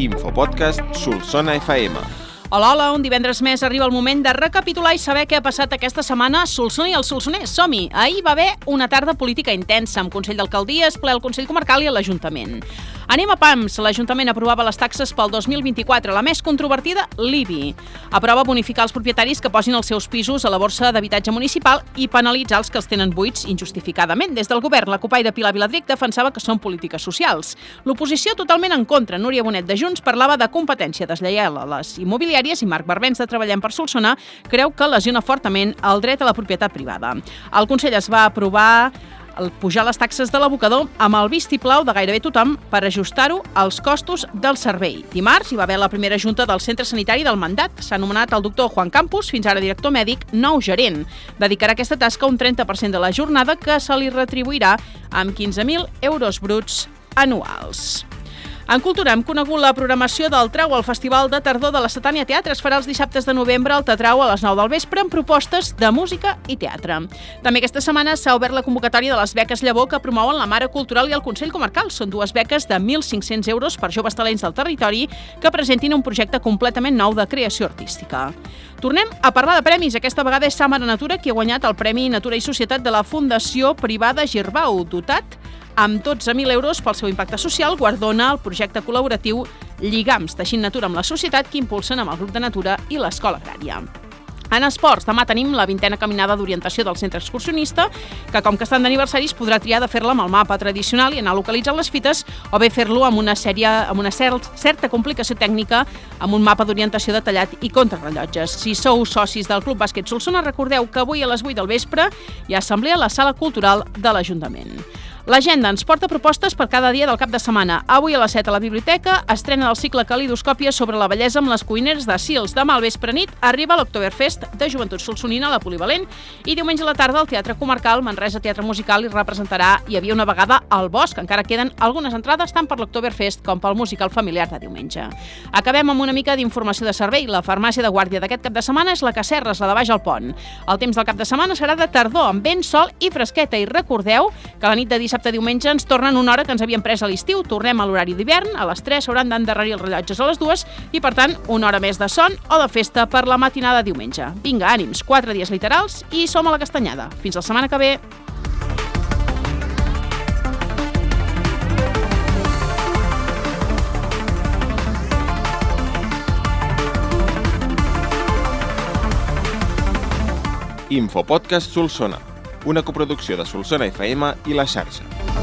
Infopodcast Solsona FM. Hola, hola, un divendres més arriba el moment de recapitular i saber què ha passat aquesta setmana a Solsona i al Solsonès. Som-hi! Ahir va haver una tarda política intensa amb Consell d'Alcaldies, ple al Consell Comarcal i a l'Ajuntament. Anem a PAMS. L'Ajuntament aprovava les taxes pel 2024. La més controvertida, l'IBI. Aprova bonificar els propietaris que posin els seus pisos a la borsa d'habitatge municipal i penalitzar els que els tenen buits injustificadament. Des del govern, la Copai de Pilar Viladric defensava que són polítiques socials. L'oposició totalment en contra. Núria Bonet de Junts parlava de competència deslleial a les immobiliàries i Marc Barbens de Treballem per Solsona creu que lesiona fortament el dret a la propietat privada. El Consell es va aprovar el pujar les taxes de l'abocador amb el vistiplau de gairebé tothom per ajustar-ho als costos del servei. Dimarts hi va haver la primera junta del centre sanitari del mandat. S'ha anomenat el doctor Juan Campos, fins ara director mèdic, nou gerent. Dedicarà aquesta tasca un 30% de la jornada que se li retribuirà amb 15.000 euros bruts anuals. En cultura hem conegut la programació del Trau al Festival de Tardor de la Satània Teatre. Es farà els dissabtes de novembre al Tetrau a les 9 del vespre amb propostes de música i teatre. També aquesta setmana s'ha obert la convocatòria de les beques Llavor que promouen la Mare Cultural i el Consell Comarcal. Són dues beques de 1.500 euros per joves talents del territori que presentin un projecte completament nou de creació artística. Tornem a parlar de premis. Aquesta vegada és Samara Natura qui ha guanyat el Premi Natura i Societat de la Fundació Privada Girbau, dotat amb 12.000 euros pel seu impacte social, guardona el projecte col·laboratiu Lligams, teixint natura amb la societat que impulsen amb el grup de natura i l'escola agrària. En esports, demà tenim la vintena caminada d'orientació del centre excursionista, que com que estan d'aniversaris podrà triar de fer-la amb el mapa tradicional i anar localitzant les fites o bé fer-lo amb una sèrie amb una cert, certa complicació tècnica amb un mapa d'orientació detallat i contrarrellotges. Si sou socis del Club Bàsquet Solsona, recordeu que avui a les 8 del vespre hi ha assemblea a la sala cultural de l'Ajuntament. L'agenda ens porta propostes per cada dia del cap de setmana. Avui a les 7 a la biblioteca estrena el cicle Calidoscòpia sobre la bellesa amb les cuineres de Sils. Demà al vespre nit arriba l'Octoberfest de Joventut Solsonina a la Polivalent i diumenge a la tarda al Teatre Comarcal Manresa Teatre Musical hi representarà Hi havia una vegada al Bosc. Encara queden algunes entrades tant per l'Octoberfest com pel musical familiar de diumenge. Acabem amb una mica d'informació de servei. La farmàcia de guàrdia d'aquest cap de setmana és la Cacerres, la de baix al pont. El temps del cap de setmana serà de tardor, amb vent, sol i fresqueta. I recordeu que la nit de dissabte diumenge ens tornen una hora que ens havíem pres a l'estiu. Tornem a l'horari d'hivern, a les 3 s'hauran d'endarrerir els rellotges a les 2 i, per tant, una hora més de son o de festa per la matinada de diumenge. Vinga, ànims, 4 dies literals i som a la castanyada. Fins la setmana que ve. Infopodcast Solsona, una coproducció de Solsona FM i la xarxa.